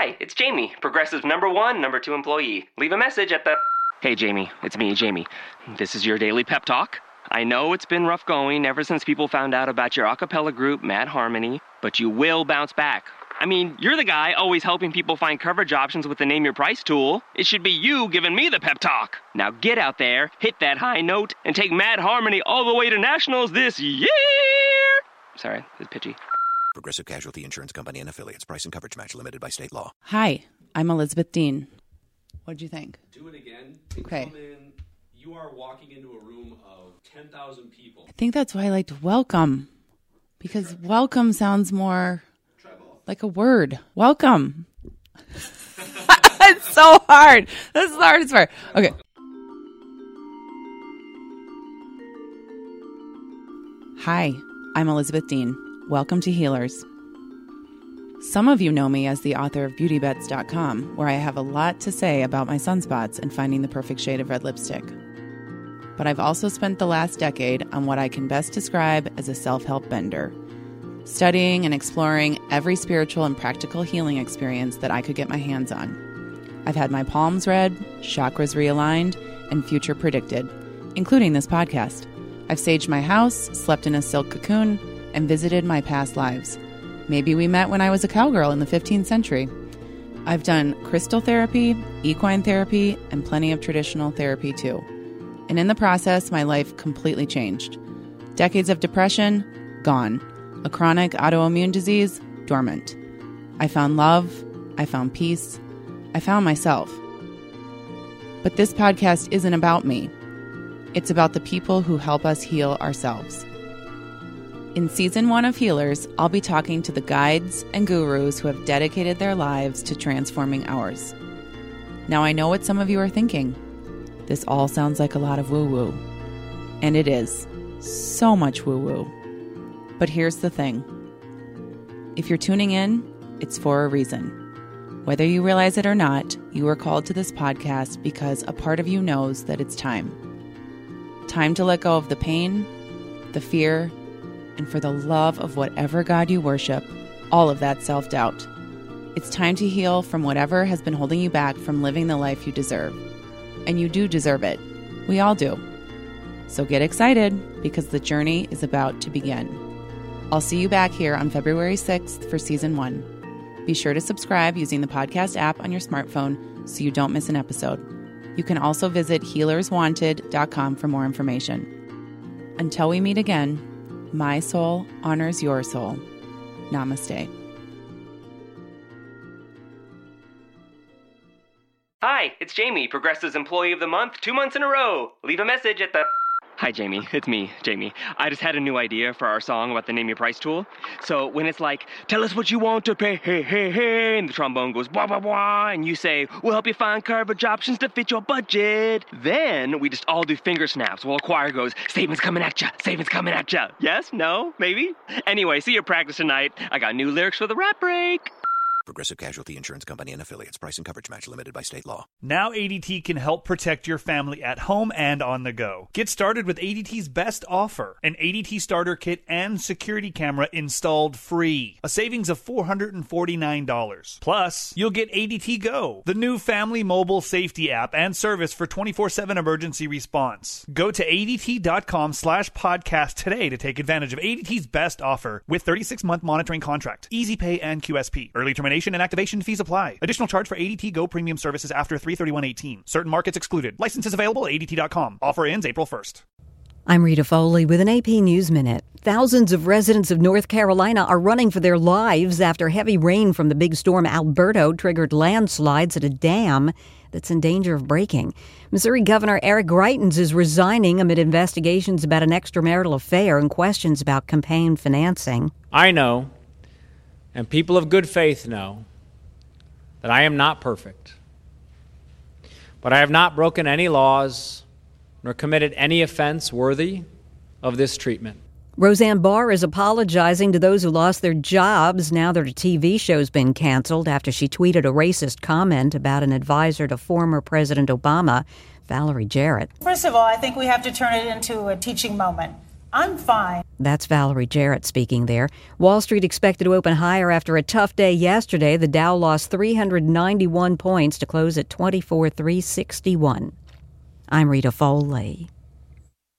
Hi, it's Jamie, Progressive number one, number two employee. Leave a message at the. Hey, Jamie, it's me, Jamie. This is your daily pep talk. I know it's been rough going ever since people found out about your a cappella group, Mad Harmony, but you will bounce back. I mean, you're the guy always helping people find coverage options with the Name Your Price tool. It should be you giving me the pep talk. Now get out there, hit that high note, and take Mad Harmony all the way to nationals this year. Sorry, it's pitchy. Progressive Casualty Insurance Company and affiliates. Price and coverage match limited by state law. Hi, I'm Elizabeth Dehn. What'd you think? Do it again. Okay. Come in. You are walking into a room of 10,000 people. I think that's why I liked welcome. Because welcome sounds more like a word. Welcome. it's so hard. This is the hardest part. Okay. Hi, I'm Elizabeth Dehn. Welcome to Healers. Some of you know me as the author of BeautyBets.com, where I have a lot to say about my sunspots and finding the perfect shade of red lipstick. But I've also spent the last decade on what I can best describe as a self help bender, studying and exploring every spiritual and practical healing experience that I could get my hands on. I've had my palms read, chakras realigned, and future predicted, including this podcast. I've saged my house, slept in a silk cocoon, and visited my past lives. Maybe we met when I was a cowgirl in the 15th century. I've done crystal therapy, equine therapy, and plenty of traditional therapy too. And in the process, my life completely changed. Decades of depression, gone. A chronic autoimmune disease, dormant. I found love. I found peace. I found myself. But this podcast isn't about me, it's about the people who help us heal ourselves. In season one of Healers, I'll be talking to the guides and gurus who have dedicated their lives to transforming ours. Now, I know what some of you are thinking. This all sounds like a lot of woo woo. And it is. So much woo woo. But here's the thing if you're tuning in, it's for a reason. Whether you realize it or not, you are called to this podcast because a part of you knows that it's time. Time to let go of the pain, the fear, and for the love of whatever God you worship, all of that self doubt. It's time to heal from whatever has been holding you back from living the life you deserve. And you do deserve it. We all do. So get excited because the journey is about to begin. I'll see you back here on February 6th for season one. Be sure to subscribe using the podcast app on your smartphone so you don't miss an episode. You can also visit healerswanted.com for more information. Until we meet again, my soul honors your soul. Namaste. Hi, it's Jamie, Progressive's Employee of the Month, two months in a row. Leave a message at the. Hi, Jamie. It's me, Jamie. I just had a new idea for our song about the Name Your Price tool. So when it's like, tell us what you want to pay, hey, hey, hey, and the trombone goes, blah, blah, blah, and you say, we'll help you find coverage options to fit your budget. Then we just all do finger snaps while a choir goes, savings coming at ya, savings coming at ya. Yes? No? Maybe? Anyway, see you practice tonight. I got new lyrics for the rap break. Progressive Casualty Insurance Company and affiliates. Price and coverage match limited by state law. Now ADT can help protect your family at home and on the go. Get started with ADT's best offer an ADT starter kit and security camera installed free. A savings of $449. Plus, you'll get ADT Go, the new family mobile safety app and service for 24 7 emergency response. Go to ADT.com slash podcast today to take advantage of ADT's best offer with 36 month monitoring contract, easy pay, and QSP. Early termination and activation fees apply. Additional charge for ADT Go premium services after 331.18. Certain markets excluded. Licenses available at ADT.com. Offer ends April 1st. I'm Rita Foley with an AP News Minute. Thousands of residents of North Carolina are running for their lives after heavy rain from the big storm Alberto triggered landslides at a dam that's in danger of breaking. Missouri Governor Eric Greitens is resigning amid investigations about an extramarital affair and questions about campaign financing. I know and people of good faith know that I am not perfect. But I have not broken any laws nor committed any offense worthy of this treatment. Roseanne Barr is apologizing to those who lost their jobs now that her TV show's been canceled after she tweeted a racist comment about an advisor to former President Obama, Valerie Jarrett. First of all, I think we have to turn it into a teaching moment I'm fine. That's Valerie Jarrett speaking there. Wall Street expected to open higher after a tough day yesterday. The Dow lost 391 points to close at 24,361. I'm Rita Foley.